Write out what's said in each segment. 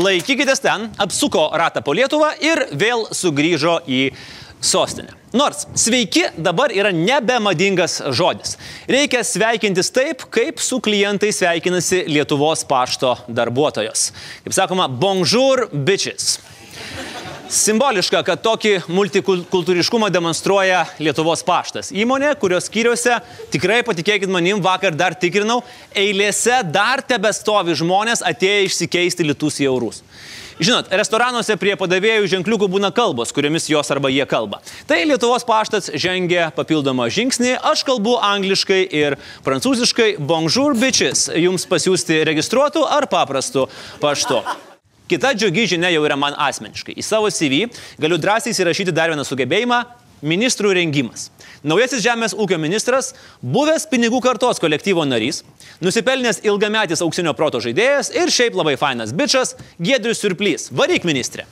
Laikykitės ten, apsuko ratą po Lietuvą ir vėl sugrįžo į sostinę. Nors sveiki dabar yra nebemadingas žodis. Reikia sveikintis taip, kaip su klientai sveikinasi Lietuvos pašto darbuotojos. Kaip sakoma, bonjour bitches. Simboliška, kad tokį multikultūriškumą demonstruoja Lietuvos paštas. Įmonė, kurios skyriuose, tikrai patikėkit manim, vakar dar tikrinau, eilėse dar tebestovi žmonės atėję išsikeisti litus į eurus. Žinot, restoranuose prie padavėjų ženkliukų būna kalbos, kuriomis jos arba jie kalba. Tai Lietuvos paštas žengia papildomą žingsnį, aš kalbu angliškai ir prancūziškai bonjour bitches, jums pasiūsti registruotų ar paprastu paštu. Kita džiugi žinia jau yra man asmeniškai. Į savo CV galiu drąsiai įrašyti dar vieną sugebėjimą - ministrų rengimas. Naujasis žemės ūkio ministras, buvęs pinigų kartos kolektyvo narys, nusipelnęs ilgametis auksinio proto žaidėjas ir šiaip labai fainas bičias Gedrius Surplys. Varyk ministrė.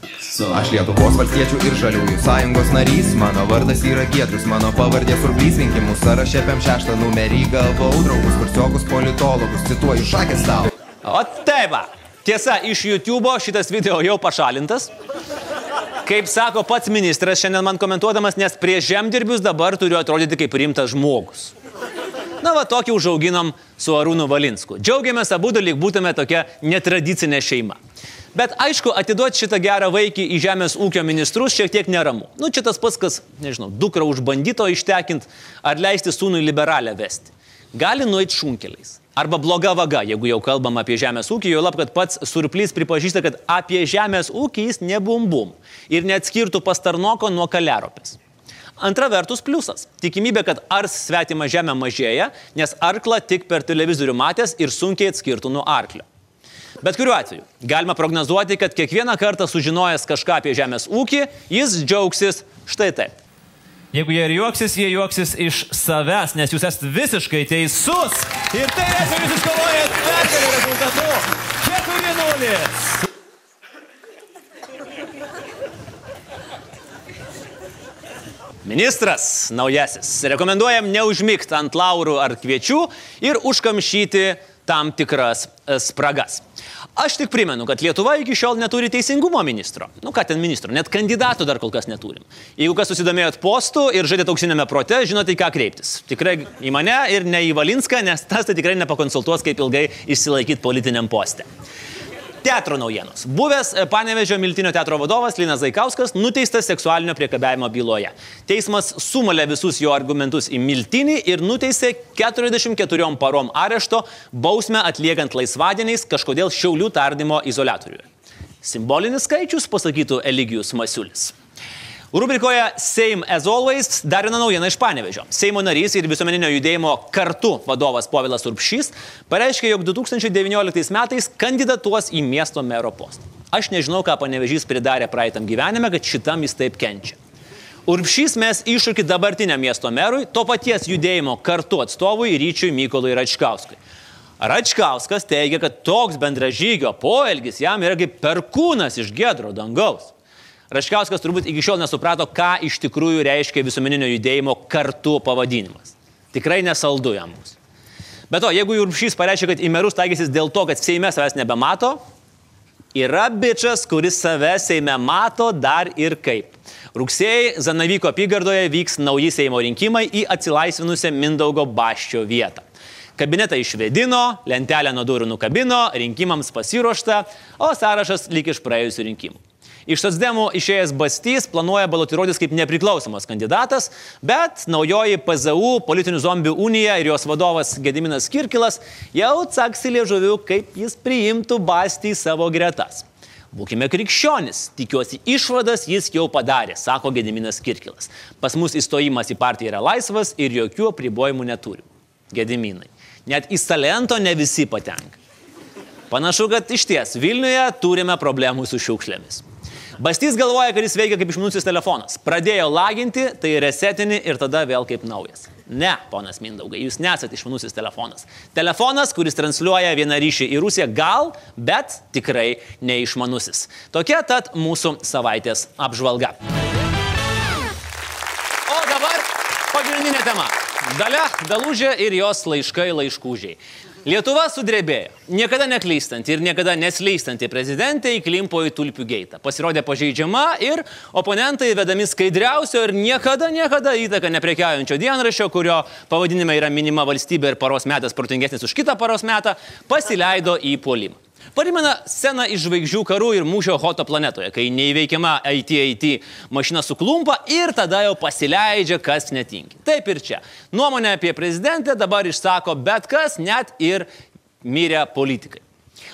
Aš Lietuvos valstiečių ir žaliųjų sąjungos narys, mano vardas yra Gedrius, mano pavardė Surplys rinkimų sąraše PM šeštą numerį galvau draugus, kursiokus politologus, cituoju šakės tau. O taip. Tiesa, iš YouTube šitas video jau pašalintas. Kaip sako pats ministras šiandien man komentuodamas, nes prie žemdirbius dabar turiu atrodyti kaip rimtas žmogus. Na, va, tokį užauginom su Arūnu Valinsku. Džiaugiamės abu lyg būtume tokia netradicinė šeima. Bet aišku, atiduoti šitą gerą vaikį į žemės ūkio ministrus šiek tiek neramu. Nu, čia tas pats, kas, nežinau, dukrą už bandito ištekint ar leisti sūnui liberalę vesti. Gali nueiti šunkeliais. Arba bloga vaga, jeigu jau kalbam apie žemės ūkį, jo lab, kad pats surplys pripažįsta, kad apie žemės ūkį jis nebumbum ir neatskirtų pastarnoko nuo kaleropės. Antra vertus pliusas. Tikimybė, kad ars svetima žemė mažėja, nes arklą tik per televizorių matęs ir sunkiai atskirtų nuo arklio. Bet kuriuo atveju, galima prognozuoti, kad kiekvieną kartą sužinojęs kažką apie žemės ūkį, jis džiaugsis štai taip. Jeigu jie ir juoksis, jie juoksis iš savęs, nes jūs esate visiškai teisus. Ir tai reiškia, jūs iškovojat pergalę rezultatu. 4-0. Ministras naujasis. Rekomenduojam neužmygti ant laurų ar kviečių ir užkamšyti tam tikras e, spragas. Aš tik primenu, kad Lietuva iki šiol neturi teisingumo ministro. Nu ką ten ministro, net kandidatų dar kol kas neturim. Jeigu kas susidomėjot postų ir žaidėt auksinėme prote, žinote, į ką kreiptis. Tikrai į mane ir ne į Valinską, nes tas tai tikrai nepakonsultuos, kaip ilgai išsilaikyti politiniam postė. Teatro naujienos. Buvęs e, Panevežio Miltinio teatro vadovas Linas Zaikauskas nuteistas seksualinio priekabiavimo byloje. Teismas sumalė visus jo argumentus į Miltinį ir nuteisė 44 parom arešto bausmę atliekant laisvadieniais kažkodėl Šiaulių tardymo izolatoriuje. Simbolinis skaičius, pasakytų Eligijus Masiulis. Rubrikoje Seim as always dar viena naujiena iš Panevežio. Seimo narys ir visuomeninio judėjimo kartu vadovas Povilas Urpšys pareiškė, jog 2019 metais kandidatuos į miesto mero postą. Aš nežinau, ką Panevežys pridarė praeitam gyvenime, kad šitam jis taip kenčia. Urpšys mes iššūkį dabartiniam miesto merui, to paties judėjimo kartu atstovui Ryčiui Mykolui Račkauskui. Račkauskas teigia, kad toks bendražygio poelgis jam yra kaip perkūnas iš gedro dangaus. Raškiauskas turbūt iki šiol nesuprato, ką iš tikrųjų reiškia visuomeninio judėjimo kartu pavadinimas. Tikrai nesaldu jam bus. Bet to, jeigu Jurpšys pareiškia, kad į merus taikysis dėl to, kad Seime savęs nebemato, yra bičias, kuris save Seime mato dar ir kaip. Rugsėjai Zanavyko apygardoje vyks nauji Seimo rinkimai į atsilaisvinusią Mindaugo baščio vietą. Kabinetą išvedino, lentelę nuo durų nukabino, rinkimams pasiruošta, o sąrašas lyg iš praėjusių rinkimų. Iš Socdemų išėjęs Bastys planuoja balotiruotis kaip nepriklausomas kandidatas, bet naujoji PZU politinių zombių unija ir jos vadovas Gediminas Kirkilas jau caksi liežuviu, kaip jis priimtų Bastį į savo gretas. Būkime krikščionis, tikiuosi išvadas jis jau padarė, sako Gediminas Kirkilas. Pas mus įstojimas į partiją yra laisvas ir jokių apribojimų neturi. Gediminai. Net į talento ne visi patenka. Panašu, kad iš ties Vilniuje turime problemų su šiukšlėmis. Bastys galvoja, kad jis veikia kaip išmanusis telefonas. Pradėjo laginti, tai resetini ir tada vėl kaip naujas. Ne, ponas Mindaugai, jūs nesate išmanusis telefonas. Telefonas, kuris transliuoja vieną ryšį į Rusiją, gal, bet tikrai neišmanusis. Tokia tad mūsų savaitės apžvalga. O dabar pagrindinė tema. Dalia Belužė ir jos laiškai laiškūžiai. Lietuva sudrebėjo. Niekada neklystanti ir niekada neslystanti prezidentė įklimpo į tulpių geitą. Pasirodė pažeidžiama ir oponentai vedami skaidriausio ir niekada, niekada įtaka neprekiaujančio dienraščio, kurio pavadinime yra minima valstybė ir paros metas protingesnis už kitą paros metą, pasileido į puolimą. Parimena sceną iš žvaigždžių karų ir mūšio Hoto planetoje, kai neįveikiama IT-IT mašina suklumpa ir tada jau pasileidžia, kas netinki. Taip ir čia. Nuomonę apie prezidentę dabar išsako bet kas, net ir mirę politikai.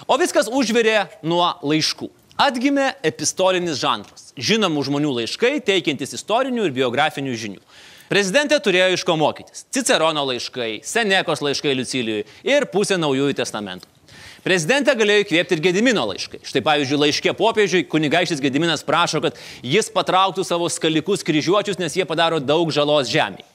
O viskas užvirė nuo laiškų. Atgimė epistolinis žanras. Žinomų žmonių laiškai, teikiantis istorinių ir biografinių žinių. Prezidentė turėjo iš ko mokytis. Cicerono laiškai, Senekos laiškai Liucilijui ir pusė naujųjų testamentų. Prezidentę galėjo įkvėpti ir Gedimino laiškai. Štai pavyzdžiui, laiškė popiežiui kunigaikštis Gediminas prašo, kad jis patrauktų savo skalikus kryžiuočius, nes jie padaro daug žalos žemėje.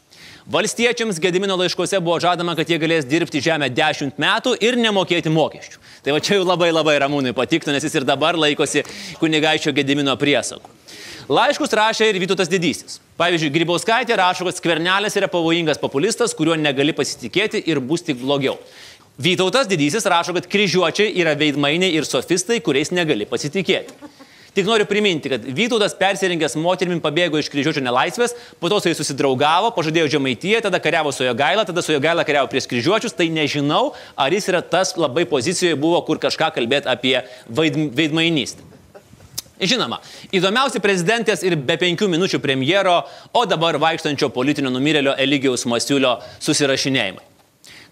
Valstiečiams Gedimino laiškose buvo žadama, kad jie galės dirbti žemę 10 metų ir nemokėti mokesčių. Tai va čia jau labai labai ramūnai patiktų, nes jis ir dabar laikosi kunigaičio Gedimino priesakų. Laiškus rašė ir Vytautas Didysis. Pavyzdžiui, Grybauskaitė rašo, kad skvernelis yra pavojingas populistas, kuriuo negali pasitikėti ir bus tik blogiau. Vytautas didysis rašo, kad kryžiuočiai yra veidmainiai ir sofistai, kuriais negali pasitikėti. Tik noriu priminti, kad Vytautas persirinkęs moterimi pabėgo iš kryžiuočio nelaisvės, po to su jais susidraugavo, pažadėjo žemaityje, tada kariavo su jo gaila, tada su jo gaila kariavo prieš kryžiuočius, tai nežinau, ar jis yra tas labai pozicijoje buvo, kur kažką kalbėti apie veidmainystę. Žinoma, įdomiausi prezidentės ir be penkių minučių premjero, o dabar vaikštančio politinio numirėlio Eligijaus Masiulio susirašinėjimai.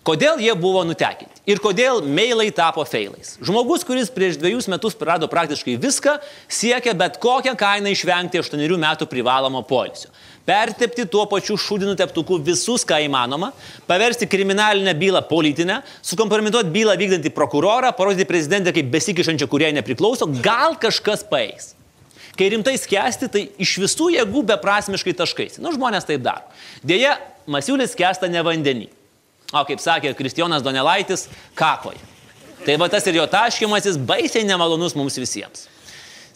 Kodėl jie buvo nutekinti ir kodėl mailai tapo failais. Žmogus, kuris prieš dviejus metus prarado praktiškai viską, siekia bet kokią kainą išvengti 8 metų privalomo polisio. Pertepti tuo pačiu šūdiniu teptuku visus, ką įmanoma, paversti kriminalinę bylą politinę, sukompromituoti bylą vykdantį prokurorą, parodyti prezidentę kaip besikišančią, kurie nepriklauso, gal kažkas paeis. Kai rimtai skęsti, tai iš visų jėgų beprasmiškai taškais. Nu, žmonės taip daro. Deja, Masiulis skęsta ne vandenį. O kaip sakė Kristijonas Donelaitis, kakoje. Tai va tas ir jo taškimasis baisiai nemalonus mums visiems.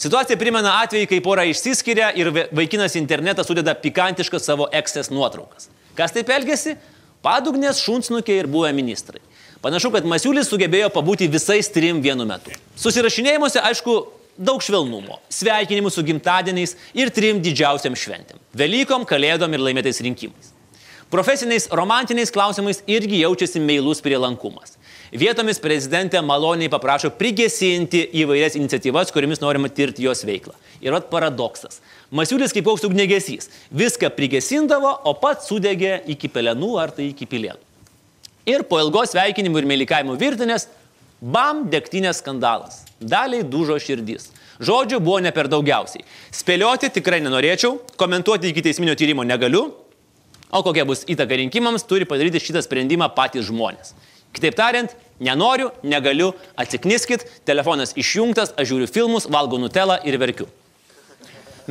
Situacija primena atvejį, kai pora išsiskiria ir vaikinas internetą sudeda pikantiškas savo ekses nuotraukas. Kas taip elgesi? Padugnės, šunsnukiai ir buvę ministrai. Panašu, kad Masiulis sugebėjo pabūti visais trim vienu metu. Susirašinėjimuose, aišku, daug švelnumo, sveikinimų su gimtadieniais ir trim didžiausiam šventėm - Velykom, Kalėdom ir laimėtais rinkimais. Profesiniais romantiniais klausimais irgi jaučiasi meilus prielankumas. Vietomis prezidentė maloniai paprašo prigesinti įvairias iniciatyvas, kuriamis norima tirti jos veiklą. Ir vat paradoksas. Masiulis kaip koks ugnegesys. Viską prigesindavo, o pats sudegė iki pelenų ar tai iki pilienų. Ir po ilgos sveikinimų ir meilikavimų virtinės, bam, degtinės skandalas. Daliai dužo širdis. Žodžių buvo ne per daugiausiai. Spėlioti tikrai nenorėčiau, komentuoti iki teisminio tyrimo negaliu, O kokia bus įtaka rinkimams, turi padaryti šitą sprendimą patys žmonės. Kitaip tariant, nenoriu, negaliu, atsikniskit, telefonas išjungtas, aš žiūriu filmus, valgau nutelą ir verkiu.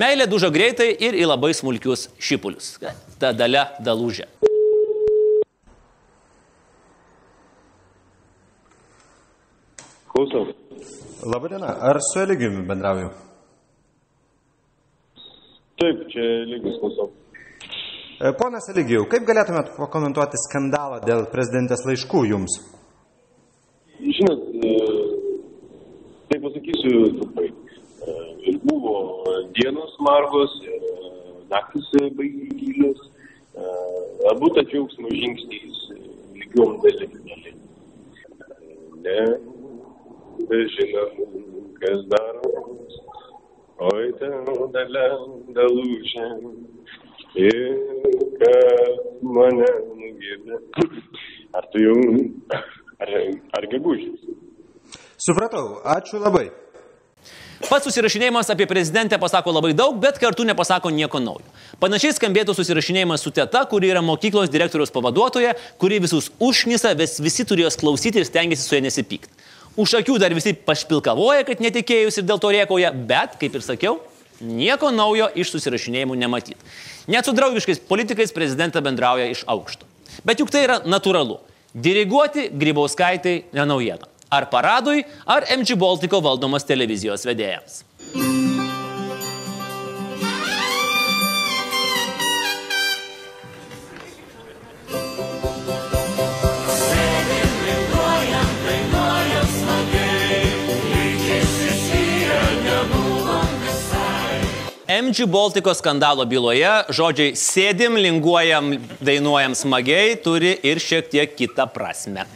Meilė dužo greitai ir į labai smulkius šipulius. Ta dalia dalūžė. Klausau. Labadiena, ar su Eligijumi bendrauju? Taip, čia lygis klausau. E, Ponas Eligijau, kaip galėtumėt pakomentuoti skandalą dėl prezidentės laiškų jums? Žinot, e, tai pasakysiu trumpai. E, Ir buvo dienos margos, naktis baigė gilios, abu ta džiaugsmo žingsniais lygiom dalim. Ne, bežinom, kas daromas, oi ten dalia dalužė. Ir kad mane nugirdi. Ar tu jau, ar, ar gegužės? Supratau, ačiū labai. Pats susirašinėjimas apie prezidentę pasako labai daug, bet kartu nepasako nieko naujo. Panašiai skambėtų susirašinėjimas su teta, kuri yra mokyklos direktoriaus pavaduotoja, kuri visus užnisa, vis, visi turėjo klausyti ir stengiasi su ja nesipykti. Už akių dar visi pašpilkavoja, kad netikėjus ir dėl to riekauja, bet, kaip ir sakiau, nieko naujo iš susirašinėjimų nematyti. Net su draugiškais politikais prezidentą bendrauja iš aukšto. Bet juk tai yra natūralu. Diriguoti Grybauskaitai nenaujiena. Ar paradui, ar MG Baltiko valdomas televizijos vedėjams. MG Baltiko skandalo byloje žodžiai sėdim, linguojam, dainuojam smagiai turi ir šiek tiek kitą prasme.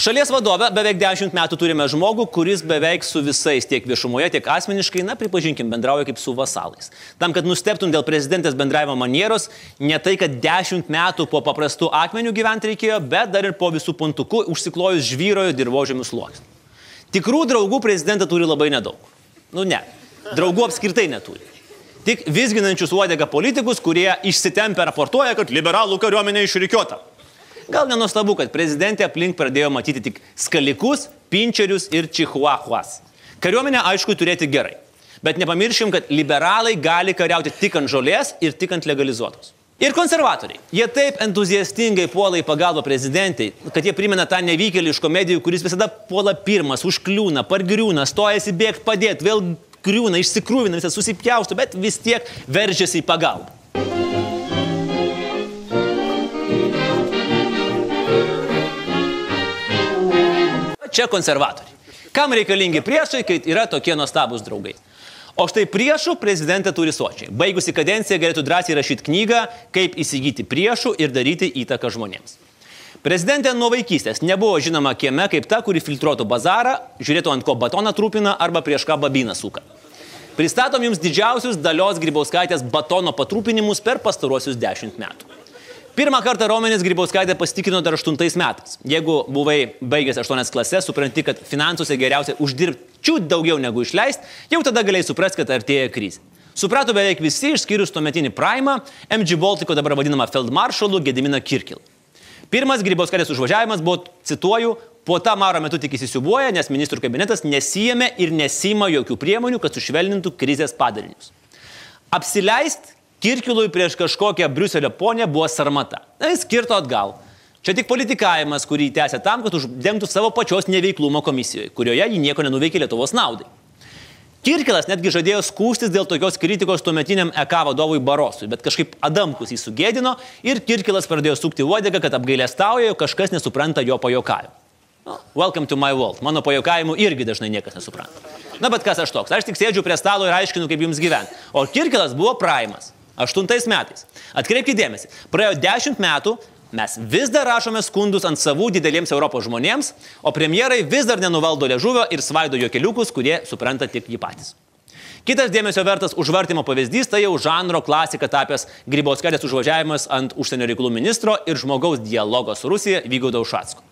Šalies vadovė beveik 10 metų turime žmogų, kuris beveik su visais tiek viešumoje, tiek asmeniškai, na, pripažinkim, bendrauja kaip su vasalais. Tam, kad nusteptum dėl prezidentės bendravimo manieros, ne tai, kad 10 metų po paprastų akmenių gyventi reikėjo, bet dar ir po visų puntukų užsiklojus žvyrojo dirbožėmių sluoksnių. Tikrų draugų prezidentą turi labai nedaug. Nu ne, draugų apskritai neturi. Tik visginančius uodegą politikus, kurie išsitempę raportuoja, kad liberalų kariuomenė išrikiuota. Gal nenustabu, kad prezidentė aplink pradėjo matyti tik skalikus, pinčerius ir čihuahuas. Kariuomenę aišku turėti gerai. Bet nepamirškim, kad liberalai gali kariauti tik ant žolės ir tik ant legalizuotos. Ir konservatoriai. Jie taip entuziastingai puola į pagalbą prezidentai, kad jie primena tą nevykėlį iš komedijų, kuris visada puola pirmas, užkliūna, pargriūna, stojasi bėgti padėti, vėl griūna, išsikrūvina, visą susipjaustų, bet vis tiek veržiasi į pagalbą. Čia konservatoriai. Kam reikalingi priešai, kai yra tokie nuostabus draugai? O štai priešų prezidentė turi sočiai. Baigusi kadenciją galėtų drąsiai rašyti knygą, kaip įsigyti priešų ir daryti įtaką žmonėms. Prezidentė nuo vaikystės nebuvo žinoma kieme kaip ta, kuri filtruotų bazarą, žiūrėtų ant ko batoną trūpina arba prieš ką babiną suka. Pristatom jums didžiausius dalios grybauskaitės batono patrūpinimus per pastaruosius dešimt metų. Pirmą kartą Romenis Grybauskaitė pasitikino dar 8 metais. Jeigu buvai baigęs 8 klases, supranti, kad finansuose geriausia uždirbti čiut daugiau negu išleisti, jau tada galėjai suprasti, kad artėja krizė. Suprato beveik visi, išskyrus tuometinį Primą, MG Baltico dabar vadinamą Feldmaršalu Gediminą Kirkil. Pirmas Grybauskaitės užvažiavimas buvo, cituoju, po tą maro metu tik įsisiubuoja, nes ministrų kabinetas nesijėmė ir nesima jokių priemonių, kad sušvelnintų krizės padarinius. Apsileist Kirkilui prieš kažkokią Briuselio ponę buvo sarmata. Na, jis kirto atgal. Čia tik politikavimas, kurį tęsė tam, kad uždengtų savo pačios neveiklumo komisijoje, kurioje ji nieko nenuveikė Lietuvos naudai. Kirkilas netgi žadėjo skūstis dėl tokios kritikos tuometiniam EK vadovui Barosui, bet kažkaip Adamkus jį sugėdino ir Kirkilas pradėjo sukti uodegą, kad apgailestauja, jog kažkas nesupranta jo pajokavimo. No, welcome to my world. Mano pajokavimų irgi dažnai niekas nesupranta. Na bet kas aš toks? Aš tik sėdžiu prie stalo ir aiškinu, kaip jums gyventi. O Kirkilas buvo Primas. Aštuntais metais. Atkreipkite dėmesį, praėjo dešimt metų, mes vis dar rašome skundus ant savų dideliems Europos žmonėms, o premjerai vis dar nenuvaldo liežuvio ir svaido jokeliukus, kurie supranta tik jį patys. Kitas dėmesio vertas užvartimo pavyzdys tai jau žanro klasika tapęs Grybauskaitės užvažiavimas ant užsienio reikalų ministro ir žmogaus dialogo su Rusija Vygaudo Ušatsko.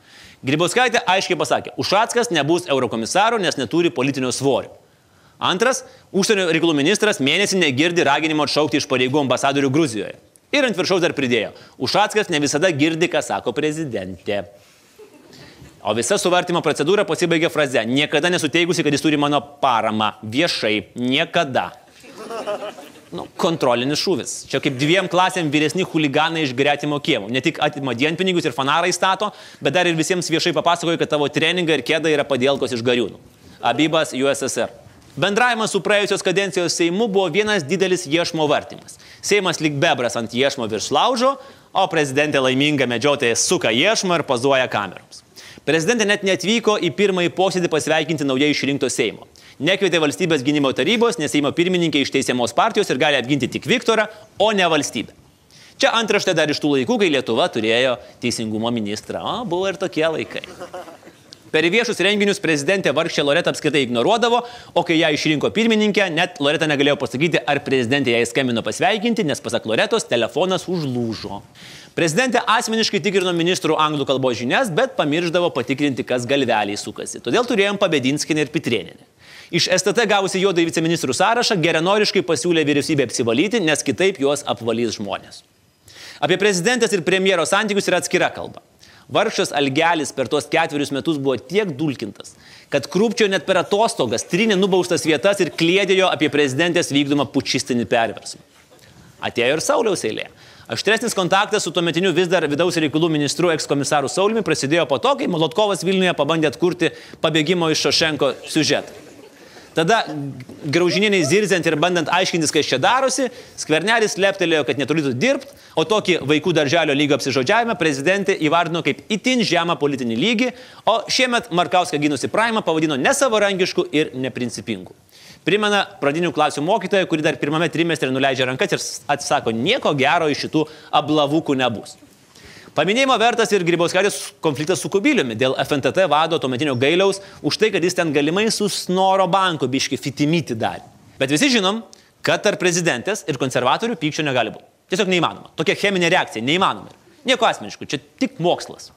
Grybauskaitė aiškiai pasakė, Ušatskas nebus eurokomisaru, nes neturi politinio svorio. Antras, užsienio reikalų ministras mėnesį negirdi raginimo atšaukti iš pareigų ambasadorių Gruzijoje. Ir ant viršaus dar pridėjo, Ušatskas ne visada girdi, ką sako prezidentė. O visa suvartimo procedūra pasibaigė fraze, niekada nesuteikusi, kad jis turi mano paramą, viešai, niekada. Nu, kontrolinis šūvis. Čia kaip dviem klasėm vyresni huliganai iš gretimo kiemų. Ne tik atima dienpinigius ir fanarai stato, bet dar ir visiems viešai papasakoja, kad tavo treningai ir kėda yra padėlkos iš gariūnų. Abibas USSR. Bendravimas su praėjusios kadencijos Seimu buvo vienas didelis iešmo vartimas. Seimas lyg bebras ant iešmo virš laužo, o prezidentė laiminga medžiotoja suka iešmą ir pazuoja kameroms. Prezidentė net netvyko į pirmąjį posėdį pasveikinti naujai išrinkto Seimo. Nekvietė valstybės gynimo tarybos, nes Seimo pirmininkė iš teisiamos partijos ir gali apginti tik Viktorą, o ne valstybę. Čia antraštė dar iš tų laikų, kai Lietuva turėjo teisingumo ministrą. O, buvo ir tokie laikai. Per viešus renginius prezidentė vargšė Loreta apskritai ignoruodavo, o kai ją išrinko pirmininkė, net Loreta negalėjo pasakyti, ar prezidentė jai skambino pasveikinti, nes pasak Loretos telefonas užlūžo. Prezidentė asmeniškai tikrino ministrų anglų kalbos žinias, bet pamirždavo patikrinti, kas galveliai sukasi. Todėl turėjom Pabedinskinį ir Pitrieninį. Iš STT gavusi juodai viceministrų sąrašą geranoriškai pasiūlė vyriausybė apsivalyti, nes kitaip juos apvalys žmonės. Apie prezidentės ir premjero santykius yra atskira kalba. Vargšas Algelis per tuos ketverius metus buvo tiek dulkintas, kad krūpčio net per atostogas trinė nubaustas vietas ir klėdėjo apie prezidentės vykdomą pučistinį perversmą. Atėjo ir Sauliaus eilė. Aštresnis kontaktas su tuometiniu vis dar vidaus reikalų ministru ekskomisaru Saulimi prasidėjo po to, kai Molotkovas Vilniuje pabandė atkurti pabėgimo iš Šošenko siužetą. Tada graužininiai zirzent ir bandant aiškintis, kas čia darosi, skvernelis leptelėjo, kad neturėtų dirbti, o tokį vaikų darželio lygio apsižodžiavimą prezidentė įvardino kaip itin žemą politinį lygį, o šiemet Markauską ginusi Praimą pavadino nesavarankišku ir neprincipingu. Primena pradinių klasių mokytoja, kuri dar pirmame trimestre nuleidžia rankas ir atsako, nieko gero iš šitų ablavukų nebus. Paminėjimo vertas ir Grybauskaitės konfliktas su Kubiliumi dėl FNTT vado tuometinio gailiaus už tai, kad jis ten galimai su Snoro banku biški fitimyti darė. Bet visi žinom, kad tarp prezidentės ir konservatorių pykčio negali būti. Tiesiog neįmanoma. Tokia cheminė reakcija neįmanoma. Nieko asmeniškų, čia tik mokslas.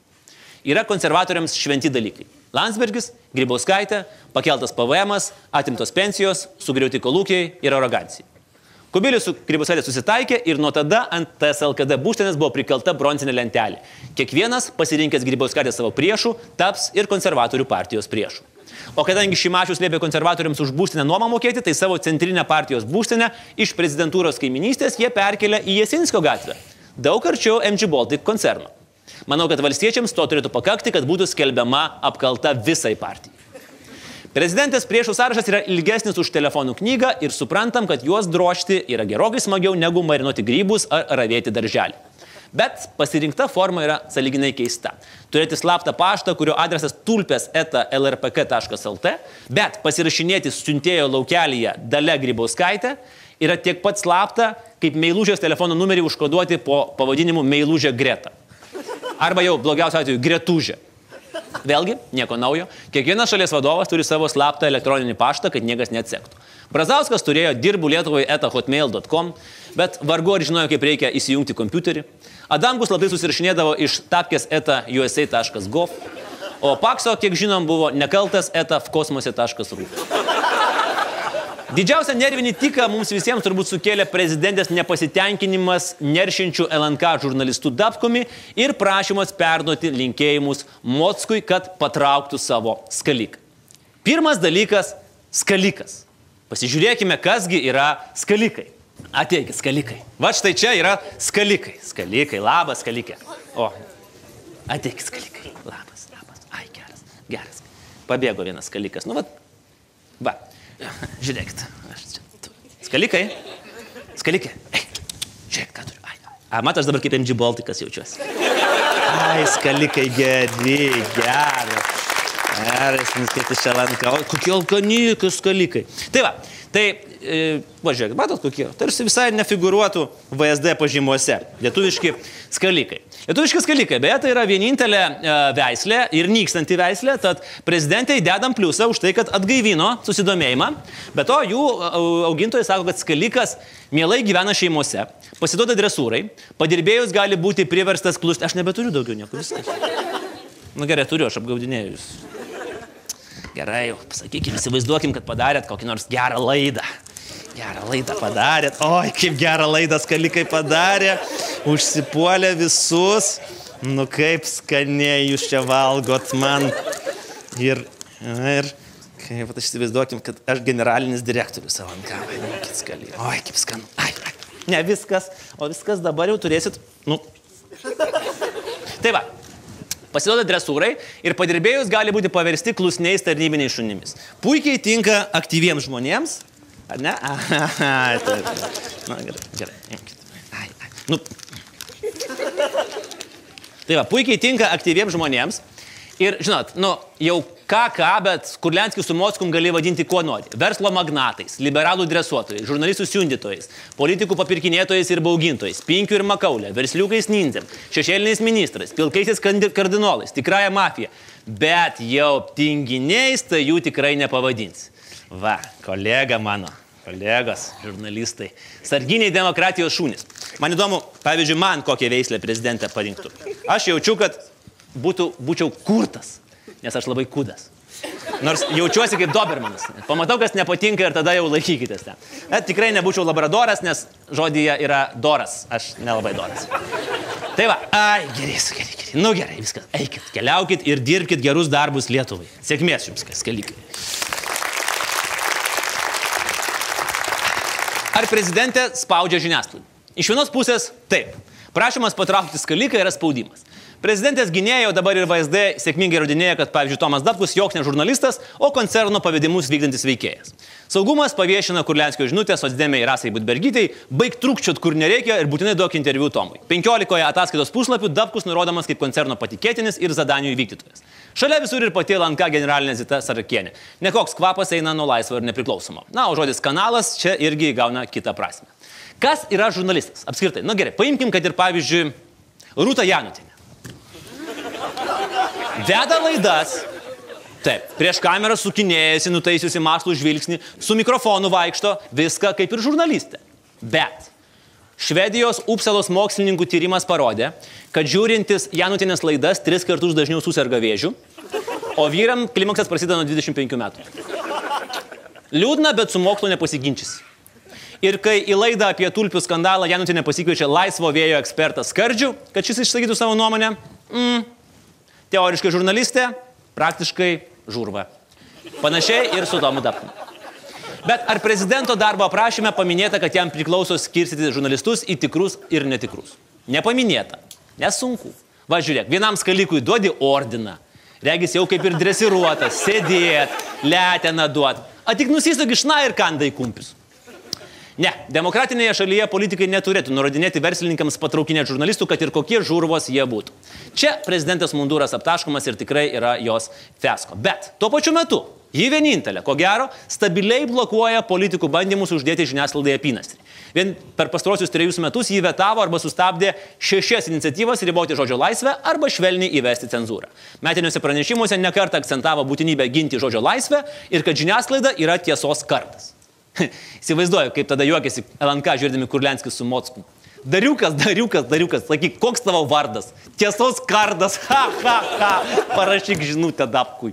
Yra konservatoriams šventi dalykai. Landsbergis, Grybauskaitė, pakeltas PVM, atimtos pensijos, sugriauti kolūkiai ir arogancija. Kubilius su Grybauskaitė susitaikė ir nuo tada ant TSLKD būstinės buvo prikelta bronzinė lentelė. Kiekvienas pasirinkęs Grybauskaitę savo priešų taps ir konservatorių partijos priešų. O kadangi Šimašius liepė konservatoriams už būstinę nuomą mokėti, tai savo centrinę partijos būstinę iš prezidentūros kaiminystės jie perkelė į Jesinsko gatvę. Daug arčiau MG Baltic koncerno. Manau, kad valstiečiams to turėtų pakakti, kad būtų skelbiama apkalta visai partijai. Prezidentės priešų sąrašas yra ilgesnis už telefonų knygą ir suprantam, kad juos drošti yra gerokai smagiau negu marinuoti grybus ar ravėti darželį. Bet pasirinkta forma yra saliginai keista. Turėti slaptą paštą, kurio adresas tulpės eta lrpk.lt, bet pasirašinėti siuntėjo laukelyje Dale Grybauskaitė yra tiek pat slapta, kaip meilužės telefono numerį užkoduoti po pavadinimu meilužė greta. Arba jau blogiausiu atveju gretužė. Vėlgi, nieko naujo. Kiekvienas šalies vadovas turi savo slaptą elektroninį paštą, kad niekas neatsektų. Brazauskas turėjo dirbu Lietuvai eta hotmail.com, bet vargu ar žinojo, kaip reikia įsijungti kompiuterį. Adamkus labai susirašinėdavo iš tapkės eta usa.gov, o Pakso, kiek žinom, buvo nekaltas eta kosmose.ru. Didžiausią nervinį tiką mums visiems turbūt sukėlė prezidentės nepasitenkinimas neršinčių LNK žurnalistų Dabkomi ir prašymas perduoti linkėjimus Motskui, kad patrauktų savo skaliką. Pirmas dalykas - skalikas. Pasižiūrėkime, kasgi yra skalikai. Ateikit, skalikai. Va štai čia yra skalikai. Skalikai, labas skalikė. O, ateikit, skalikai. Labas, labas. Ai, geras, geras. Pabėgo vienas skalikas. Nu, va. Va. Žiūrėkit. Skalikai. Skalikai. Ei, žiūrėk, ką turiu. Ai. A, matai, aš dabar kaip MG Baltikas jaučiuosi. Ai, skalikai geri, geras. Geras, iš čia lanka. O kokie alkanikai skalikai. Tai va, tai, važiuok, matot kokie. Tarsi visai nefiguruotų VSD pažymuose. Lietuviški skalikai. Lietuviški skalikai, beje, tai yra vienintelė e, veislė ir nykstanti veislė, tad prezidentai dedam pliusą už tai, kad atgaivino susidomėjimą. Be to, jų e, augintojai sako, kad skalikas mielai gyvena šeimose, pasiduoda dresūrai, padirbėjus gali būti priverstas klusti. Aš nebeturiu daugiau nieko, viskas. Na nu, gerai, turiu, aš apgaudinėjau jūs. Gerai, pasakykime, įsivaizduokim, kad padarėt kokį nors gerą laidą. Gerą laidą padarėt. Oi, kaip gerą laidą skalikai padarė. Užsipuolė visus. Nu kaip skaniai jūs čia valgot man. Ir, ir kaip aš įsivaizduokim, kad aš generalinis direktorius savo ant kavą. Mokit skalį. Oi, kaip skanu. Ai, ai. Ne viskas, o viskas dabar jau turėsit. Nu. Tai va, pasiduoda dresūrai ir padirbėjus gali būti paversti klusniais tarnybiniais šunimis. Puikiai tinka aktyviems žmonėms, ar ne? Aha, taip. Na, gerai, gerai. imkit. Ai, ai. Nu. Tai va, puikiai tinka aktyviems žmonėms. Ir, žinot, nu, jau ką, ką, bet Kurlenskis su Moskum gali vadinti kuo nori. Verslo magnatais, liberalų dresuotojais, žurnalistų siundytojais, politikų papirkinėtojais ir baugintojais, pinkių ir makaulė, versliukais nindzėm, šešėliniais ministrais, pilkaisiais kardinolais, tikrąją mafiją. Bet jau tinginiais tai jų tikrai nepavadins. Va, kolega mano, kolegos, žurnalistai, sarginiai demokratijos šūnis. Man įdomu, pavyzdžiui, man kokią veislę prezidentę parinktų. Aš jaučiu, kad būtų, būčiau kurtas, nes aš labai kudas. Nors jaučiuosi kaip Dobermanas. Pamatau, kas nepatinka ir tada jau laikykitės ten. Bet tikrai nebūčiau labradoras, nes žodyje yra doras. Aš nelabai doras. Tai va, ai, gerai, gerai, gerai. Nu gerai, viskas. Eikit, keliaukit ir dirbkit gerus darbus Lietuvai. Sėkmės jums, kas kelikai. Ar prezidentė spaudžia žiniasklaidą? Iš vienos pusės taip. Prašymas patraukti skaliką yra spaudimas. Prezidentės gynėjo dabar ir VSD sėkmingai įrodinėja, kad, pavyzdžiui, Tomas Datkus joks ne žurnalistas, o koncerno pavedimus vykdantis veikėjas. Saugumas paviešina Kurlenskio žinutę sosdėmiai Rasai Budbergytei, baig trukčiot kur nereikia ir būtinai duok interviu Tomui. 15 ataskaitos puslapių Datkus nurodomas kaip koncerno patikėtinis ir zadanių įvykdytojas. Šalia visur ir pati LNK generalinė Zita Sarakienė. Nekoks kvapas eina nuo laisvo ir nepriklausomo. Na, o žodis kanalas čia irgi įgauna kitą prasme. Kas yra žurnalistas? Apskritai, na gerai, paimkim, kad ir pavyzdžiui Rūta Janutinė. Veda laidas. Taip, prieš kamerą sukinėjasi, nutaisiusi maslų žvilgsnį, su mikrofonu vaikšto, viską kaip ir žurnalistė. Bet Švedijos Upsalos mokslininkų tyrimas parodė, kad žiūrintis Janutinės laidas tris kartus dažniau susirga vėžių, o vyram klimaksas prasideda nuo 25 metų. Liūdna, bet su mokslu nepasiginčys. Ir kai į laidą apie tulpių skandalą Janutinė pasikviečia laisvo vėjo ekspertą Skardžių, kad šis išsakytų savo nuomonę, mm, teoriškai žurnalistė, praktiškai žurva. Panašiai ir su Tomu Dapnu. Bet ar prezidento darbo aprašyme paminėta, kad jam priklauso skirstyti žurnalistus į tikrus ir netikrus? Nepaminėta. Nesunku. Va žiūrėk, vienam skalikui duodi ordiną. Regis jau kaip ir dresiruotas, sėdėt, leteną duot. A tik nusisog iš na ir kandai kumpius. Ne, demokratinėje šalyje politikai neturėtų nurodinėti verslininkams patraukinėti žurnalistų, kad ir kokie žurvos jie būtų. Čia prezidentės munduras aptaškomas ir tikrai yra jos fiasko. Bet tuo pačiu metu ji vienintelė, ko gero, stabiliai blokuoja politikų bandymus uždėti žiniasklaidai apynastrį. Vien per pastarosius trejus metus jį vetavo arba sustabdė šešias iniciatyvas riboti žodžio laisvę arba švelniai įvesti cenzūrą. Metiniuose pranešimuose nekartą akcentavo būtinybę ginti žodžio laisvę ir kad žiniasklaida yra tiesos kartas. Įsivaizduoju, kaip tada juokiasi LNK žiūrėdami Kurlenskis su Mocku. Dariukas, dariukas, dariukas, sakyk, koks tavo vardas? Tiesos kardas, ha, ha, ha, parašyk žinutę dapkui.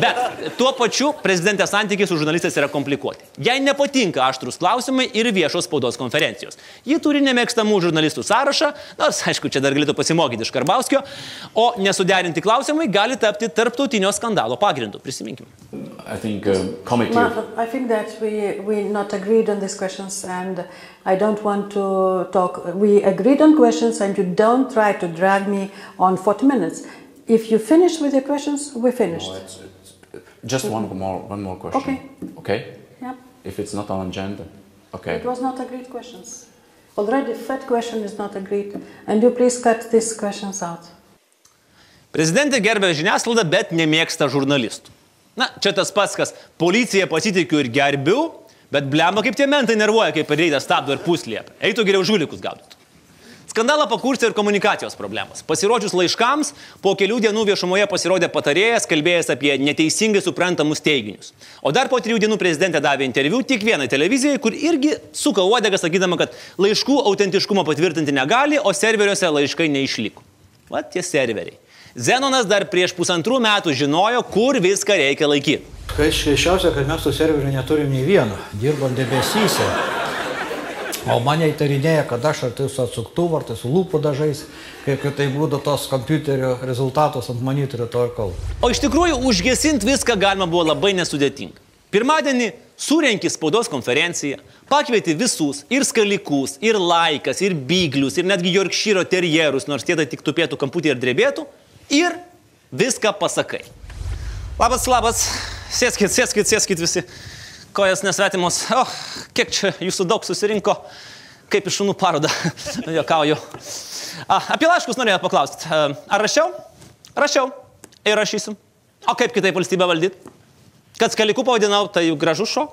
Bet tuo pačiu prezidentės santykiai su žurnalistais yra komplikuoti. Jai nepatinka aštrus klausimai ir viešos spaudos konferencijos. Ji turi nemėgstamų žurnalistų sąrašą, nors, aišku, čia dar galėtų pasimokyti iš Karbauskio, o nesuderinti klausimai gali tapti tarptautinio skandalo pagrindu. Prisiminkime. I think uh, committee. Martha, I think that we we not agreed on these questions, and I don't want to talk. We agreed on questions, and you don't try to drag me on 40 minutes. If you finish with your questions, we finished. No, it's, it's, just one more, one more question. Okay. Okay. Yeah, If it's not on agenda. Okay. it was not agreed questions. Already, third question is not agreed, and you please cut these questions out. Prezidentė gerbė žiniasklaidą, bet nemėgsta žurnalistų. Na, čia tas pats, kas policija pasitikiu ir gerbiu, bet blemba kaip tie mentai nervuoja, kaip reikia stabdo ir puslėpia. Eitų geriau žulikus gaudytų. Skandalą pakurstė ir komunikacijos problemos. Pasirodžius laiškams, po kelių dienų viešumoje pasirodė patarėjas, kalbėjęs apie neteisingai suprantamus teiginius. O dar po trijų dienų prezidentė davė interviu tik vienai televizijai, kur irgi suka uodegą, sakydama, kad laiškų autentiškumo patvirtinti negali, o serveriuose laiškai neišliko. Va tie serveriai. Zenonas dar prieš pusantrų metų žinojo, kur viską reikia laikyti. Kas šeščiausia, kad mes tų serverių neturim nei vieno, dirbam debesyse. O mane įtarinėja, kad aš ar tai su atsuktuvu, ar tai su lūpų dažais, kaip tai būtų tos kompiuterio rezultatus ant monitorio to ir kalbu. O iš tikrųjų užgesinti viską galima buvo labai nesudėtinga. Pirmadienį surenki spaudos konferenciją, pakvieti visus ir skalikus, ir laikas, ir byglius, ir netgi Yorkšyro terjerus, nors tie tai tik tupėtų kamputį ir drebėtų, ir viską pasakai. Labas, labas, sėskit, sėskit, sėskit visi. Kojas nesvetimos. O, kiek čia jūsų daug susirinko, kaip iš šunų parodą. Jokauju. A, apie laiškus norėjau paklausti. Ar rašiau? Rašiau. Ir rašysiu. O kaip kitaip valstybę valdyti? Kad skalikų pavadinau, tai juk gražus šo.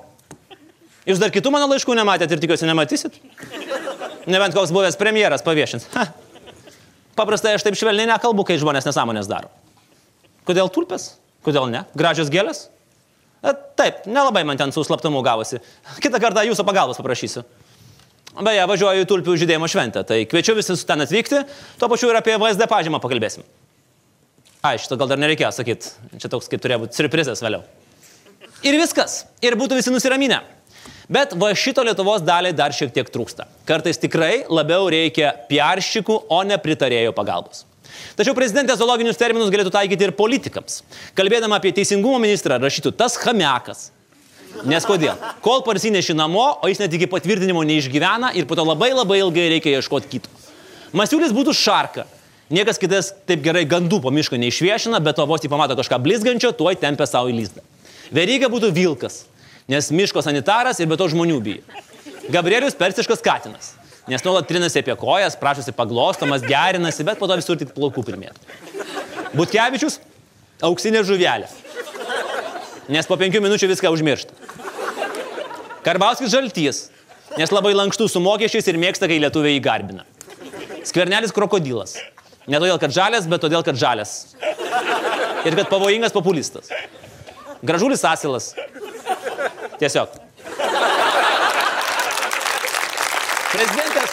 Jūs dar kitų mano laiškų nematėt ir tikiuosi nematysit. Nebent koks buvęs premjeras paviešins. Ha. Paprastai aš taip švelniai nekalbu, kai žmonės nesąmonės daro. Kodėl tulpės? Kodėl ne? Gražios gėlės? E, Taip, nelabai man ten su slaptumu gavosi. Kitą kartą jūsų pagalbos paprašysiu. Beje, važiuoju į tulpių žydėjimo šventę, tai kviečiu visus ten atvykti, tuo pačiu ir apie VSD pažymą pakalbėsim. Ai, šito gal dar nereikėjo sakyti, čia toks kaip turėjo būti surprizas vėliau. Ir viskas, ir būtų visi nusiraminę. Bet va šito Lietuvos daliai dar šiek tiek trūksta. Kartais tikrai labiau reikia piaršikų, o ne pritarėjų pagalbos. Tačiau prezidentė zoologinius terminus galėtų taikyti ir politikams. Kalbėdama apie teisingumo ministrą rašytų tas hamekas. Nes kodėl? Kol parsineši namo, o jis net iki patvirtinimo neišgyvena ir po to labai labai ilgai reikia ieškoti kito. Masiulis būtų šarka. Niekas kitas taip gerai gandų po miško neišviešina, bet to vos tik pamato kažką blizgančio, tuoj tempia savo į lizdą. Veryga būtų vilkas, nes miško sanitaras ir be to žmonių bijo. Gabrielius persiškas katinas, nes nuolat trinasi apie kojas, prašosi paglostomas, gerinasi, bet po to visur tik plaukų primėtų. Butkevičius - auksinė žuvelė, nes po penkių minučių viską užmiršta. Karbauskis žaltys, nes labai lankstus su mokesčiais ir mėgsta, kai lietuviai jį garbina. Skvernelis krokodilas. Ne todėl, kad žalias, bet todėl, kad žalias. Ir kad pavojingas populistas. Gražulis asilas. Tiesiog. Prezidentas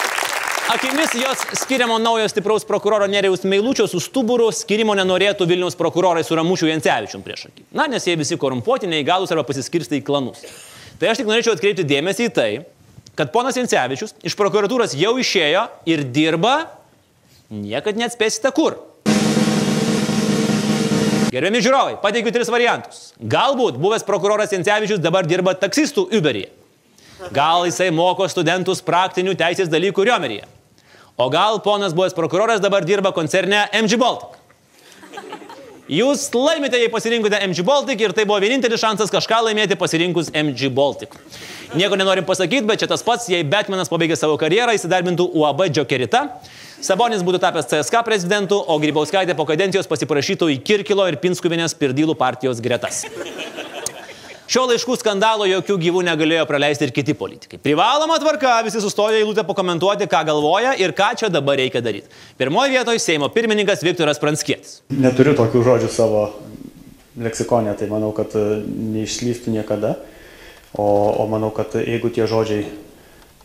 akimis jos skiriamo naujo stipraus prokuroro Nerijaus Meilučio su stuburu skirimo nenorėtų Vilniaus prokurorai su Ramušiu Jancevičium prieš akį. Na, nes jie visi korumpuoti, neįgalus arba pasiskirsta į klanus. Tai aš tik norėčiau atkreipti dėmesį į tai, kad ponas Jancevičius iš prokuratūros jau išėjo ir dirba, niekad neatspėsite kur. Gerbiami žiūrovai, pateikiu tris variantus. Galbūt buvęs prokuroras Jancevičius dabar dirba taksistų Uberyje. Gal jisai moko studentus praktinių teisės dalykų Riomeryje. O gal ponas buvęs prokuroras dabar dirba koncerne MG Baltic. Jūs laimite, jei pasirinkote MG Baltic ir tai buvo vienintelis šansas kažką laimėti pasirinkus MG Baltic. Nieko nenorim pasakyti, bet čia tas pats, jei Batmanas pabaigė savo karjerą, įsidarbintų UAB Džokerita, Sabonis būtų tapęs CSK prezidentu, o Grybauskaitė po kadencijos pasiprašytų į Kirkilo ir Pinskuvinės pirdylų partijos gretas. Šio laiškų skandalo jokių gyvų negalėjo praleisti ir kiti politikai. Privaloma tvarka, visi sustojo eilutę pakomentuoti, ką galvoja ir ką čia dabar reikia daryti. Pirmoje vietoje Seimo pirmininkas Viktoras Pranskietis. Neturiu tokių žodžių savo leksikonė, tai manau, kad e, neišslystų niekada. O, o manau, kad jeigu tie žodžiai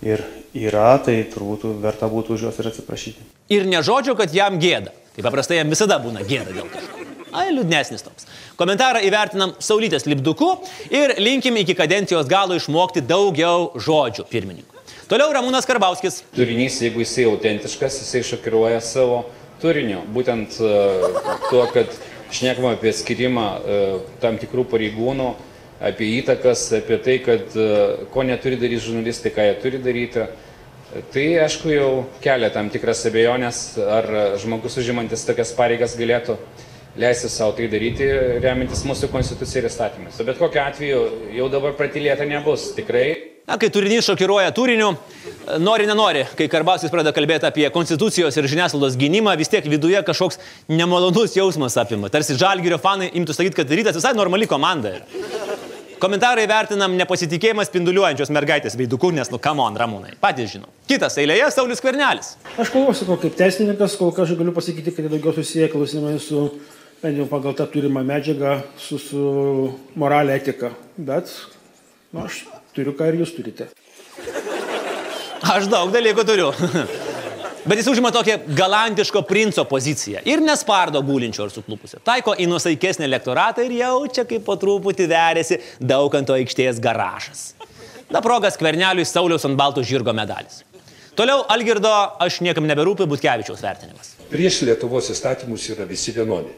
ir yra, tai turbūt verta būtų už juos ir atsiprašyti. Ir ne žodžio, kad jam gėda. Tai paprastai jam visada būna gėda dėl kažko. Ai, liūdnesnis toks. Komentarą įvertinam Saulytės lipduku ir linkim iki kadencijos galo išmokti daugiau žodžių pirmininkui. Toliau Ramūnas Karbauskis. Turinys, jeigu jisai autentiškas, jisai šokiruoja savo turiniu. Būtent uh, tuo, kad šnekama apie skirimą uh, tam tikrų pareigūnų, apie įtakas, apie tai, kad uh, ko neturi daryti žurnalistai, ką jie turi daryti. Tai aišku jau kelia tam tikras abejonės, ar žmogus užimantis tokias pareigas galėtų leisti savo tai daryti, remintis mūsų konstitucija ir įstatymais. Bet kokiu atveju jau dabar pratylėta nebus. Tikrai Na, kai turinys šokiruoja turiniu, nori, nenori, kai Karbauskis pradeda kalbėti apie konstitucijos ir žiniasklaidos gynimą, vis tiek viduje kažkoks nemalonus jausmas apima. Tarsi žalgyrio fanai imtų sakyti, kad rytas visai normali komanda. Yra. Komentarai vertinam nepasitikėjimą spinduliuojančios mergaitės veiduku, nes, nu, kamon, ramūnai. Patys žinau. Kitas eilėje Saulis Kvernelis. Aš klausiu, kaip teisininkas, kol kas galiu pasakyti, kad daugiau susiję klausimai su bent jau pagal tą turimą medžiagą, su, su moralė etika. Bet nu, aš turiu, ką ir jūs turite. Aš daug dalykų turiu. Bet jis užima tokią galantiško princo poziciją ir nespardo gulinčio ar suklupusio. Taiko į nusaikesnį elektoratą ir jaučia, kaip po truputį verėsi dauganto aikštės garažas. Na progas kverneliui Sauliaus ant balto žirgo medalis. Toliau Algirdo aš niekam neberūpi Butkevičiaus vertinimas. Prieš Lietuvos įstatymus yra visi vienodi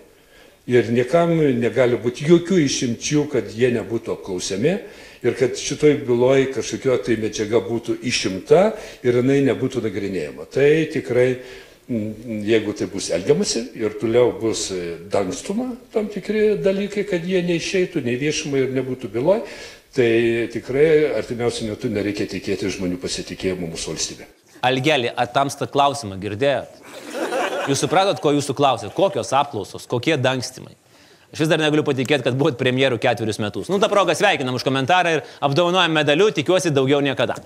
ir niekam negali būti jokių išimčių, kad jie nebūtų apklausiami ir kad šitoj byloj kažkokio tai medžiaga būtų išimta ir jinai nebūtų nagrinėjama. Tai tikrai, jeigu tai bus elgiamasi ir toliau bus dangstuma tam tikri dalykai, kad jie neišeitų nei viešumai ir nebūtų byloj, tai tikrai artimiausiu metu nereikia tikėti žmonių pasitikėjimo mūsų valstybė. Algelį, atamstą klausimą girdėjot? Jūs supratot, ko jūsų klausėt? Kokios apklausos, kokie dangstimai? Aš vis dar negaliu patikėti, kad buvot premjerų ketverius metus. Nu, tą progą sveikinam už komentarą ir apdovanojam medaliu, tikiuosi daugiau niekada.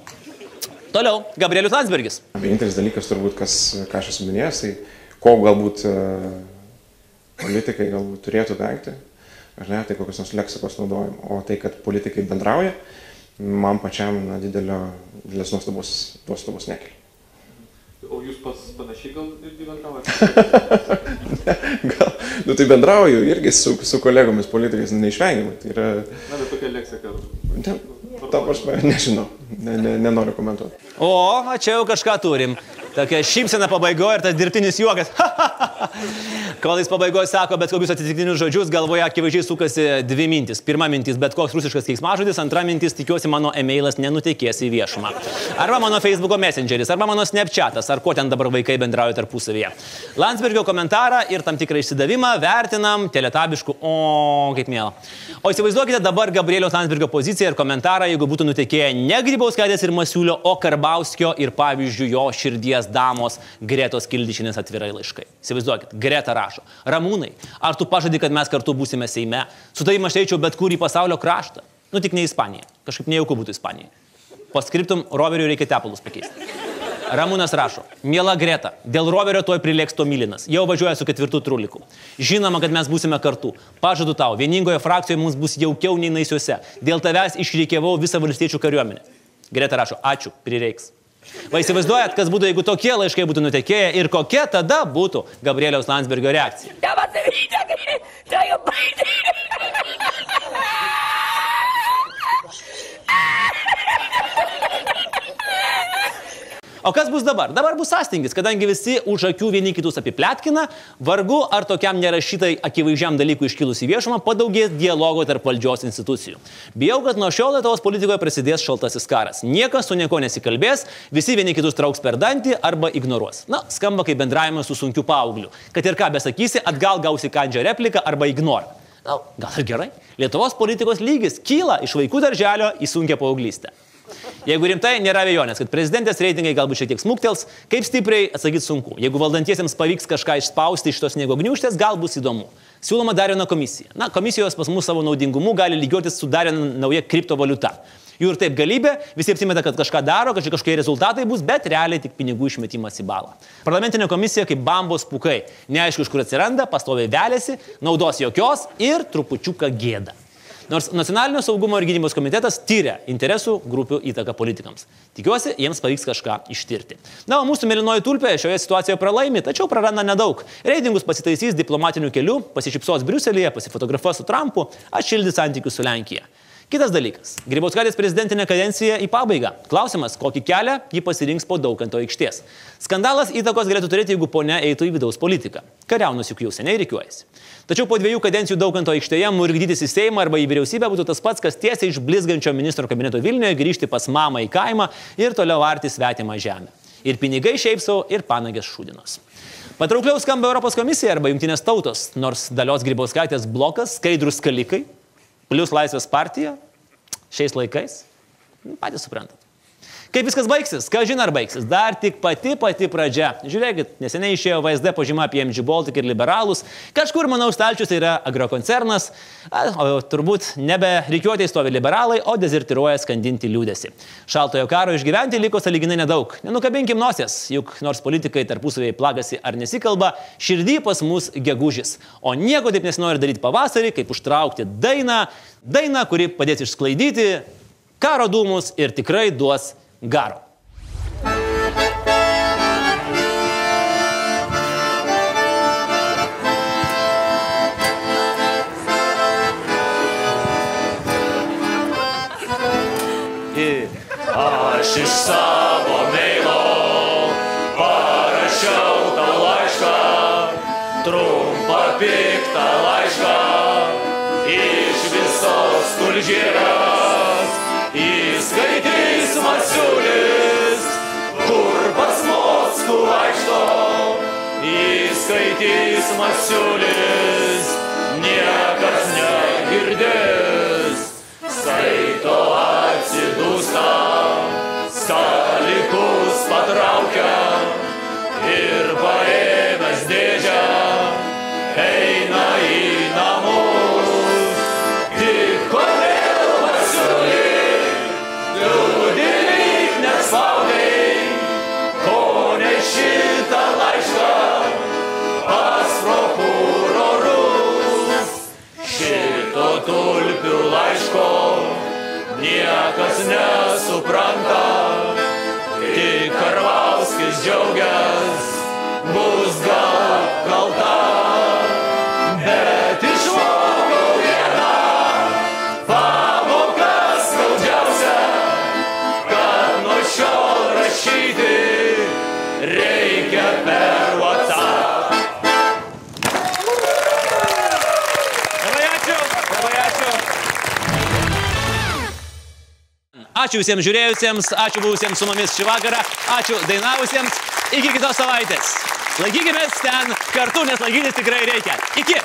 Toliau, Gabrielius Landsbergis. Vienintelis dalykas turbūt, kas, ką aš esu minėjęs, tai ko galbūt uh, politikai galbūt turėtų vengti, ar ne, tai kokios nors leksikos naudojimo. O tai, kad politikai bendrauja, man pačiam na, didelio, didelės nuostabos, nuostabos nekelia. O jūs pats panašiai gal irgi bendraujate? gal, nu tai bendrauju irgi su, su kolegomis politikais neišvengiamai. Tai yra... Na, bet tokia leksika. Ne, ta prasme, nežinau, ne, ne, nenoriu komentuoti. O, čia jau kažką turim. Tokia šypsena pabaigoje ir tas dirbtinis juokas. Kol jis pabaigoje sako bet kokius atsitiktinius žodžius, galvoje akivaizdžiai sukasi dvi mintis. Pirma mintis - bet koks rusiškas keiksmažodis, antra mintis - tikiuosi mano emailas nenutekės į viešumą. Arba mano Facebook'o messengeris, arba mano Snapchatas, ar ko ten dabar vaikai bendrauja tarpusavyje. Landsbergio komentarą ir tam tikrą išsidavimą vertinam teletabišku, o kaip mėla. O įsivaizduokite dabar Gabrieliaus Landsbergio poziciją ir komentarą, jeigu būtų nutekėję ne Grybauskaitės ir Masiulio, o Karbauskio ir pavyzdžiui jo širdies damos Gretos Kildišinės atvirai laiškai. Įsivaizduokit, Greta rašo. Ramūnai, ar tu pažadi, kad mes kartu būsime Seime? Su tavimi aš eičiau bet kur į pasaulio kraštą. Nu tik ne Ispanija. Kažkaip nejauku būtų Ispanija. Paskriptum, roveriui reikia tepalus pakeisti. Ramūnas rašo, miela Greta, dėl roverio tuoj prilėks to mylinas. Jau važiuoja su ketvirtu truliku. Žinoma, kad mes būsime kartu. Pažadu tau, vieningoje frakcijoje mums bus jaukiau nei naisiuose. Dėl tavęs išreikėvau visą valstiečių kariuomenę. Greta rašo, ačiū, prireiks. Va įsivaizduojat, kas būtų, jeigu tokie laiškai būtų nutekėję ir kokia tada būtų Gabrieliaus Landsbergio reakcija. O kas bus dabar? Dabar bus sąstingis, kadangi visi už akių vieni kitus apipletkina, vargu ar tokiam nerašytai akivaizdžiam dalykui iškilus į viešumą padaugės dialogo tarp valdžios institucijų. Bijau, kad nuo šiol Lietuvos politikoje prasidės šaltasis karas. Niekas su nieko nesikalbės, visi vieni kitus trauks per dantį arba ignoruos. Na, skamba kaip bendravimas su sunkiu paaugliu. Kad ir ką besakysi, atgal gausi kandžią repliką arba ignorą. Na, gal ir gerai. Lietuvos politikos lygis kyla iš vaikų darželio į sunkę paauglystę. Jeigu rimtai, nėra abejonės, kad prezidentės reitingai galbūt šiek tiek smuktels, kaip stipriai atsakyti sunku. Jeigu valdantiesiems pavyks kažką išspausti iš tos sniego gniuštės, gal bus įdomu. Siūloma dar viena komisija. Na, komisijos pas mus savo naudingumu gali lygiuotis su dar viena nauja kriptovaliuta. Jų ir taip galybė, visi apsimeta, kad kažką daro, kad kažkokie rezultatai bus, bet realiai tik pinigų išmetimas į balą. Parlamentinė komisija kaip bambos pukai. Neaišku, iš kur atsiranda, pastoviai velėsi, naudos jokios ir trupučiuką gėda. Nors Nacionalinio saugumo ir gynybos komitetas tyria interesų grupių įtaką politikams. Tikiuosi, jiems pavyks kažką ištirti. Na, o mūsų mėlynoji tulpė šioje situacijoje pralaimi, tačiau praranda nedaug. Reitingus pasitaisys diplomatiniu keliu, pasišypsos Briuselėje, pasifotografuos su Trumpu, atšildys santykius su Lenkija. Kitas dalykas. Grybauskaitės prezidentinė kadencija į pabaigą. Klausimas, kokį kelią ji pasirinks po dauganto aikštės. Skandalas įtakos galėtų turėti, jeigu ponia eitų į vidaus politiką. Kariaunus juk jau seniai reikiuojasi. Tačiau po dviejų kadencijų dauganto aikštėje murgdytis į Seimą arba į vyriausybę būtų tas pats, kas tiesiai iš blizgančio ministro kabineto Vilniuje grįžti pas mamą į kaimą ir toliau arti svetimą žemę. Ir pinigai šiaip savo, ir panagės šūdinos. Patraukliau skamba Europos komisija arba Junktinės tautos, nors dalios Grybauskaitės blokas, skaidrus kalikai, plus Laisvės partija šiais laikais, patys suprantat. Kaip viskas baigsis? Ką žinai, ar baigsis? Dar tik pati pati pradžia. Žiūrėkit, neseniai išėjo VSD pažyma apie MG Baltic ir liberalus. Kažkur, manau, stalčius yra agrokoncernas, o turbūt nebe reikiuotėjai stovi liberalai, o dezertiruoja skandinti liūdėsi. Šaltojo karo išgyventi liko saliginai nedaug. Nenukabinkim nosies, juk nors politikai tarpusavėje plagasi ar nesikalba, širdį pas mus gegužis. O nieko taip nesinori daryti pavasarį, kaip užtraukti dainą, dainą, kuri padės išsklaidyti karo dūmus ir tikrai duos garo. Aš iš savo meilo parašiau tau laišką, trumpą piktą laišką iš visos tulžėros. Moskų vaikšto. Įskaitys masiulis, niekas negirdės. Skaito atsidūsta, skalikus niekas nesupranta, tik Karvauskis džiaugias, bus gal kalta. Ačiū visiems žiūrėjusiems, ačiū buvusiems su mumis šį vakarą, ačiū dainavusiems. Iki kitos savaitės. Laikykime ten kartu, nes laikytis tikrai reikia. Iki.